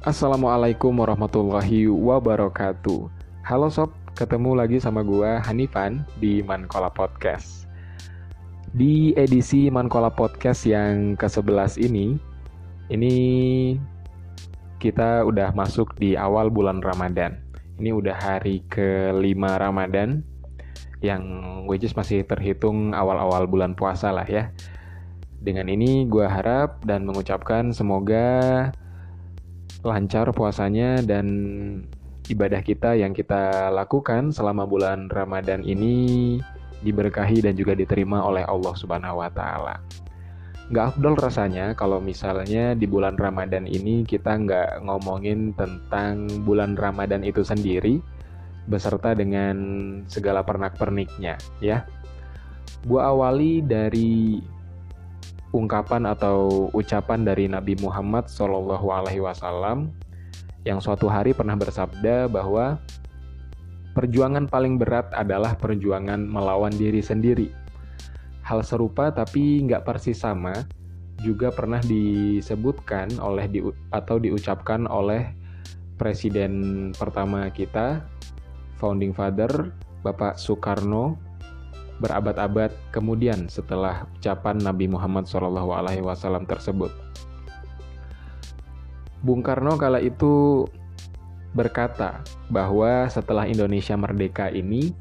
Assalamualaikum warahmatullahi wabarakatuh. Halo sob, ketemu lagi sama gua Hanifan di Mankola Podcast. Di edisi Mankola Podcast yang ke-11 ini, ini kita udah masuk di awal bulan Ramadan. Ini udah hari ke-5 Ramadan yang which is masih terhitung awal-awal bulan puasa lah ya. Dengan ini gue harap dan mengucapkan semoga lancar puasanya dan ibadah kita yang kita lakukan selama bulan Ramadan ini diberkahi dan juga diterima oleh Allah Subhanahu wa taala. Gak afdol rasanya kalau misalnya di bulan Ramadan ini kita nggak ngomongin tentang bulan Ramadan itu sendiri beserta dengan segala pernak-perniknya ya. Gua awali dari ungkapan atau ucapan dari Nabi Muhammad Alaihi Wasallam yang suatu hari pernah bersabda bahwa perjuangan paling berat adalah perjuangan melawan diri sendiri. Hal serupa tapi nggak persis sama juga pernah disebutkan oleh di, atau diucapkan oleh presiden pertama kita, founding father Bapak Soekarno berabad-abad kemudian setelah ucapan Nabi Muhammad SAW tersebut. Bung Karno kala itu berkata bahwa setelah Indonesia merdeka ini,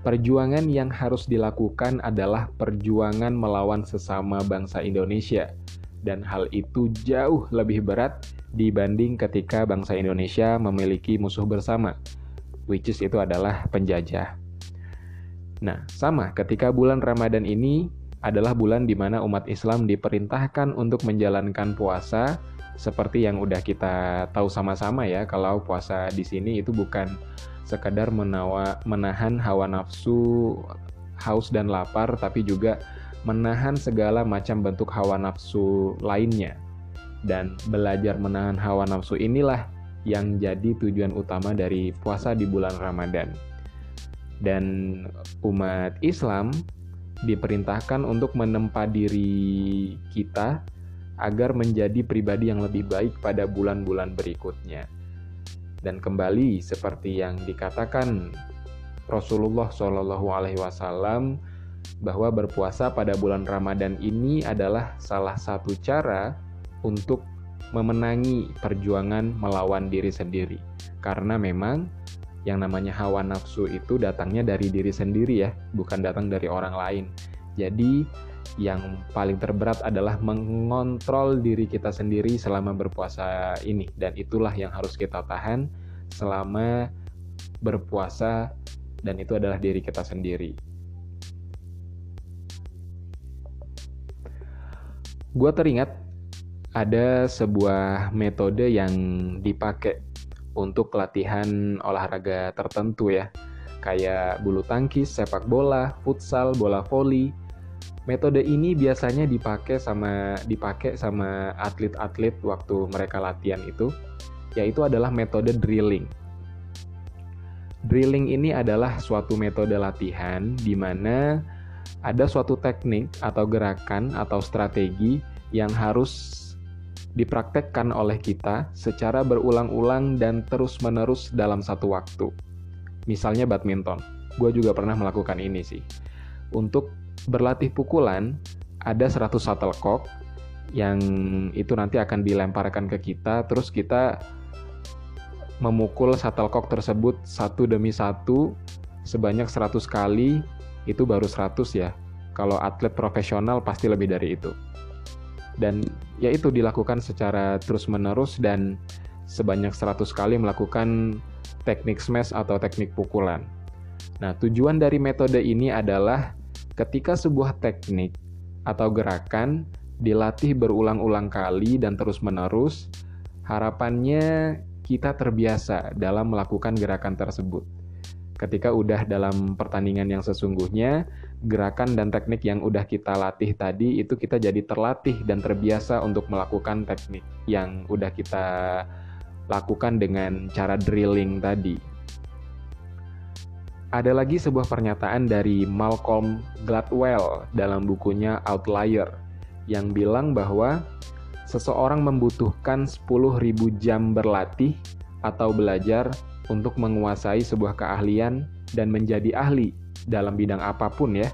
perjuangan yang harus dilakukan adalah perjuangan melawan sesama bangsa Indonesia, dan hal itu jauh lebih berat dibanding ketika bangsa Indonesia memiliki musuh bersama, which is itu adalah penjajah. Nah, sama ketika bulan Ramadan ini adalah bulan di mana umat Islam diperintahkan untuk menjalankan puasa seperti yang udah kita tahu sama-sama ya kalau puasa di sini itu bukan sekadar menawa, menahan hawa nafsu haus dan lapar tapi juga menahan segala macam bentuk hawa nafsu lainnya. Dan belajar menahan hawa nafsu inilah yang jadi tujuan utama dari puasa di bulan Ramadan dan umat Islam diperintahkan untuk menempa diri kita agar menjadi pribadi yang lebih baik pada bulan-bulan berikutnya. Dan kembali seperti yang dikatakan Rasulullah Shallallahu Alaihi Wasallam bahwa berpuasa pada bulan Ramadan ini adalah salah satu cara untuk memenangi perjuangan melawan diri sendiri. Karena memang yang namanya hawa nafsu itu datangnya dari diri sendiri ya, bukan datang dari orang lain. Jadi yang paling terberat adalah mengontrol diri kita sendiri selama berpuasa ini dan itulah yang harus kita tahan selama berpuasa dan itu adalah diri kita sendiri. Gua teringat ada sebuah metode yang dipakai untuk latihan olahraga tertentu ya, kayak bulu tangkis, sepak bola, futsal, bola voli. Metode ini biasanya dipakai sama dipakai sama atlet-atlet waktu mereka latihan itu, yaitu adalah metode drilling. Drilling ini adalah suatu metode latihan di mana ada suatu teknik atau gerakan atau strategi yang harus dipraktekkan oleh kita secara berulang-ulang dan terus-menerus dalam satu waktu. Misalnya badminton, gue juga pernah melakukan ini sih. Untuk berlatih pukulan, ada 100 shuttlecock yang itu nanti akan dilemparkan ke kita, terus kita memukul shuttlecock tersebut satu demi satu sebanyak 100 kali, itu baru 100 ya. Kalau atlet profesional pasti lebih dari itu dan ya itu dilakukan secara terus-menerus dan sebanyak 100 kali melakukan teknik smash atau teknik pukulan. Nah, tujuan dari metode ini adalah ketika sebuah teknik atau gerakan dilatih berulang-ulang kali dan terus-menerus, harapannya kita terbiasa dalam melakukan gerakan tersebut. Ketika udah dalam pertandingan yang sesungguhnya, gerakan dan teknik yang udah kita latih tadi itu kita jadi terlatih dan terbiasa untuk melakukan teknik yang udah kita lakukan dengan cara drilling tadi. Ada lagi sebuah pernyataan dari Malcolm Gladwell dalam bukunya Outlier yang bilang bahwa seseorang membutuhkan 10.000 jam berlatih atau belajar untuk menguasai sebuah keahlian dan menjadi ahli dalam bidang apa pun ya,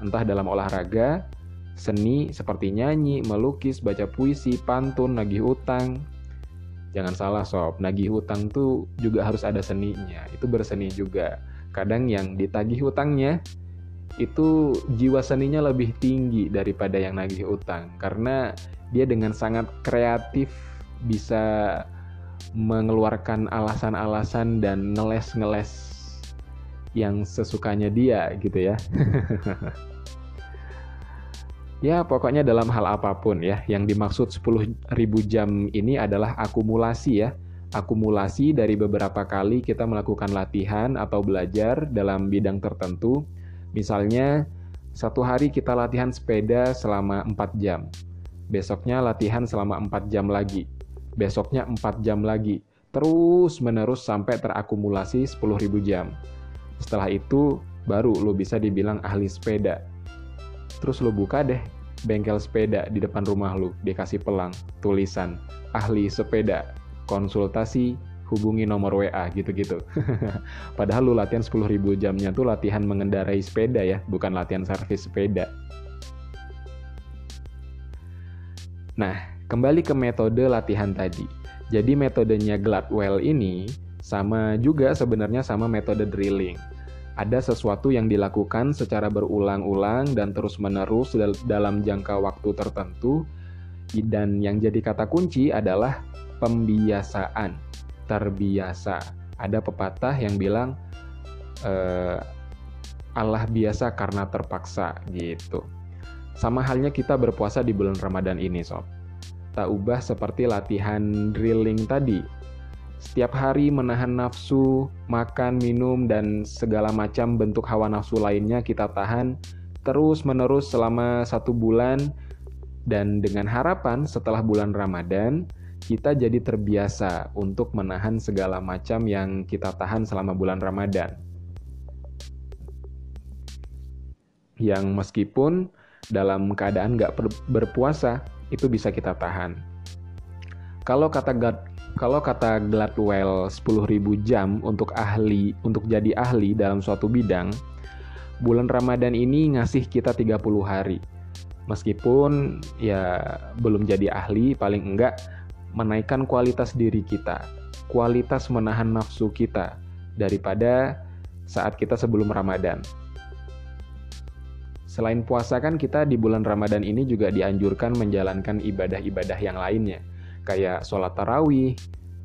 entah dalam olahraga, seni seperti nyanyi, melukis, baca puisi, pantun, nagih utang. Jangan salah sob, nagih utang tuh juga harus ada seninya, itu berseni juga. Kadang yang ditagih utangnya itu jiwa seninya lebih tinggi daripada yang nagih utang karena dia dengan sangat kreatif bisa mengeluarkan alasan-alasan dan ngeles-ngeles yang sesukanya dia gitu ya. ya pokoknya dalam hal apa pun ya yang dimaksud 10.000 jam ini adalah akumulasi ya. Akumulasi dari beberapa kali kita melakukan latihan atau belajar dalam bidang tertentu. Misalnya satu hari kita latihan sepeda selama 4 jam besoknya latihan selama 4 jam lagi, besoknya 4 jam lagi, terus menerus sampai terakumulasi 10.000 jam. Setelah itu baru lo bisa dibilang ahli sepeda. Terus lo buka deh bengkel sepeda di depan rumah lo, dikasih pelang, tulisan, ahli sepeda, konsultasi, hubungi nomor WA gitu-gitu. Padahal lu latihan 10.000 jamnya tuh latihan mengendarai sepeda ya, bukan latihan servis sepeda. Nah, kembali ke metode latihan tadi. Jadi metodenya Gladwell ini sama juga sebenarnya sama metode drilling. Ada sesuatu yang dilakukan secara berulang-ulang dan terus-menerus dalam jangka waktu tertentu dan yang jadi kata kunci adalah pembiasaan, terbiasa. Ada pepatah yang bilang eh, Allah biasa karena terpaksa gitu. Sama halnya kita berpuasa di bulan Ramadan ini, sob. Tak ubah seperti latihan drilling tadi. Setiap hari menahan nafsu, makan, minum, dan segala macam bentuk hawa nafsu lainnya kita tahan terus-menerus selama satu bulan dan dengan harapan setelah bulan Ramadan kita jadi terbiasa untuk menahan segala macam yang kita tahan selama bulan Ramadan. Yang meskipun dalam keadaan nggak berpuasa itu bisa kita tahan. Kalau kata God, kalau kata Gladwell 10.000 jam untuk ahli untuk jadi ahli dalam suatu bidang, bulan Ramadan ini ngasih kita 30 hari. Meskipun ya belum jadi ahli, paling enggak menaikkan kualitas diri kita, kualitas menahan nafsu kita daripada saat kita sebelum Ramadan. Selain puasa kan kita di bulan Ramadan ini juga dianjurkan menjalankan ibadah-ibadah yang lainnya. Kayak sholat tarawih,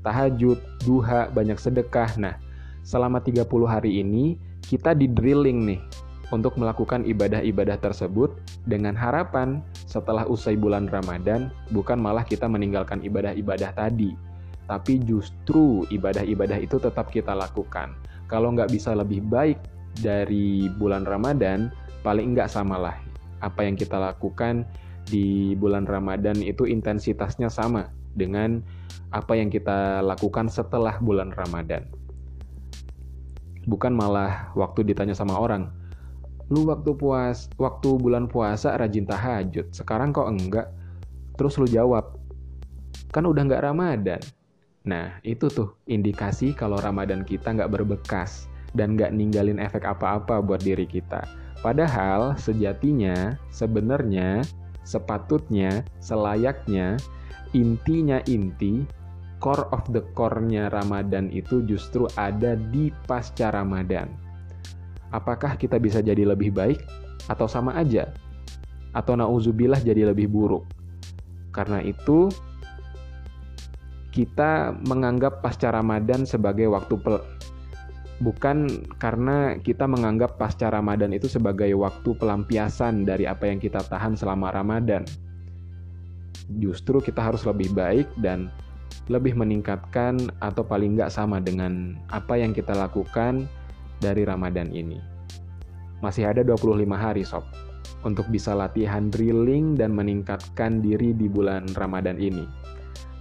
tahajud, duha, banyak sedekah. Nah, selama 30 hari ini kita di drilling nih untuk melakukan ibadah-ibadah tersebut dengan harapan setelah usai bulan Ramadan bukan malah kita meninggalkan ibadah-ibadah tadi, tapi justru ibadah-ibadah itu tetap kita lakukan. Kalau nggak bisa lebih baik dari bulan Ramadan, paling enggak samalah apa yang kita lakukan di bulan Ramadan itu intensitasnya sama dengan apa yang kita lakukan setelah bulan Ramadan. Bukan malah waktu ditanya sama orang, lu waktu puas, waktu bulan puasa rajin tahajud, sekarang kok enggak? Terus lu jawab, kan udah enggak Ramadan. Nah, itu tuh indikasi kalau Ramadan kita nggak berbekas dan nggak ninggalin efek apa-apa buat diri kita. Padahal sejatinya, sebenarnya, sepatutnya, selayaknya, intinya inti, core of the core-nya Ramadan itu justru ada di pasca Ramadan. Apakah kita bisa jadi lebih baik atau sama aja? Atau nauzubillah jadi lebih buruk? Karena itu, kita menganggap pasca Ramadan sebagai waktu bukan karena kita menganggap pasca Ramadan itu sebagai waktu pelampiasan dari apa yang kita tahan selama Ramadan. Justru kita harus lebih baik dan lebih meningkatkan atau paling nggak sama dengan apa yang kita lakukan dari Ramadan ini. Masih ada 25 hari sob untuk bisa latihan drilling dan meningkatkan diri di bulan Ramadan ini.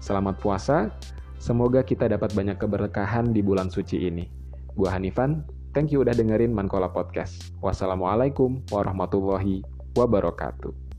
Selamat puasa, semoga kita dapat banyak keberkahan di bulan suci ini. Gua Hanifan, thank you udah dengerin Mankola Podcast. Wassalamualaikum warahmatullahi wabarakatuh.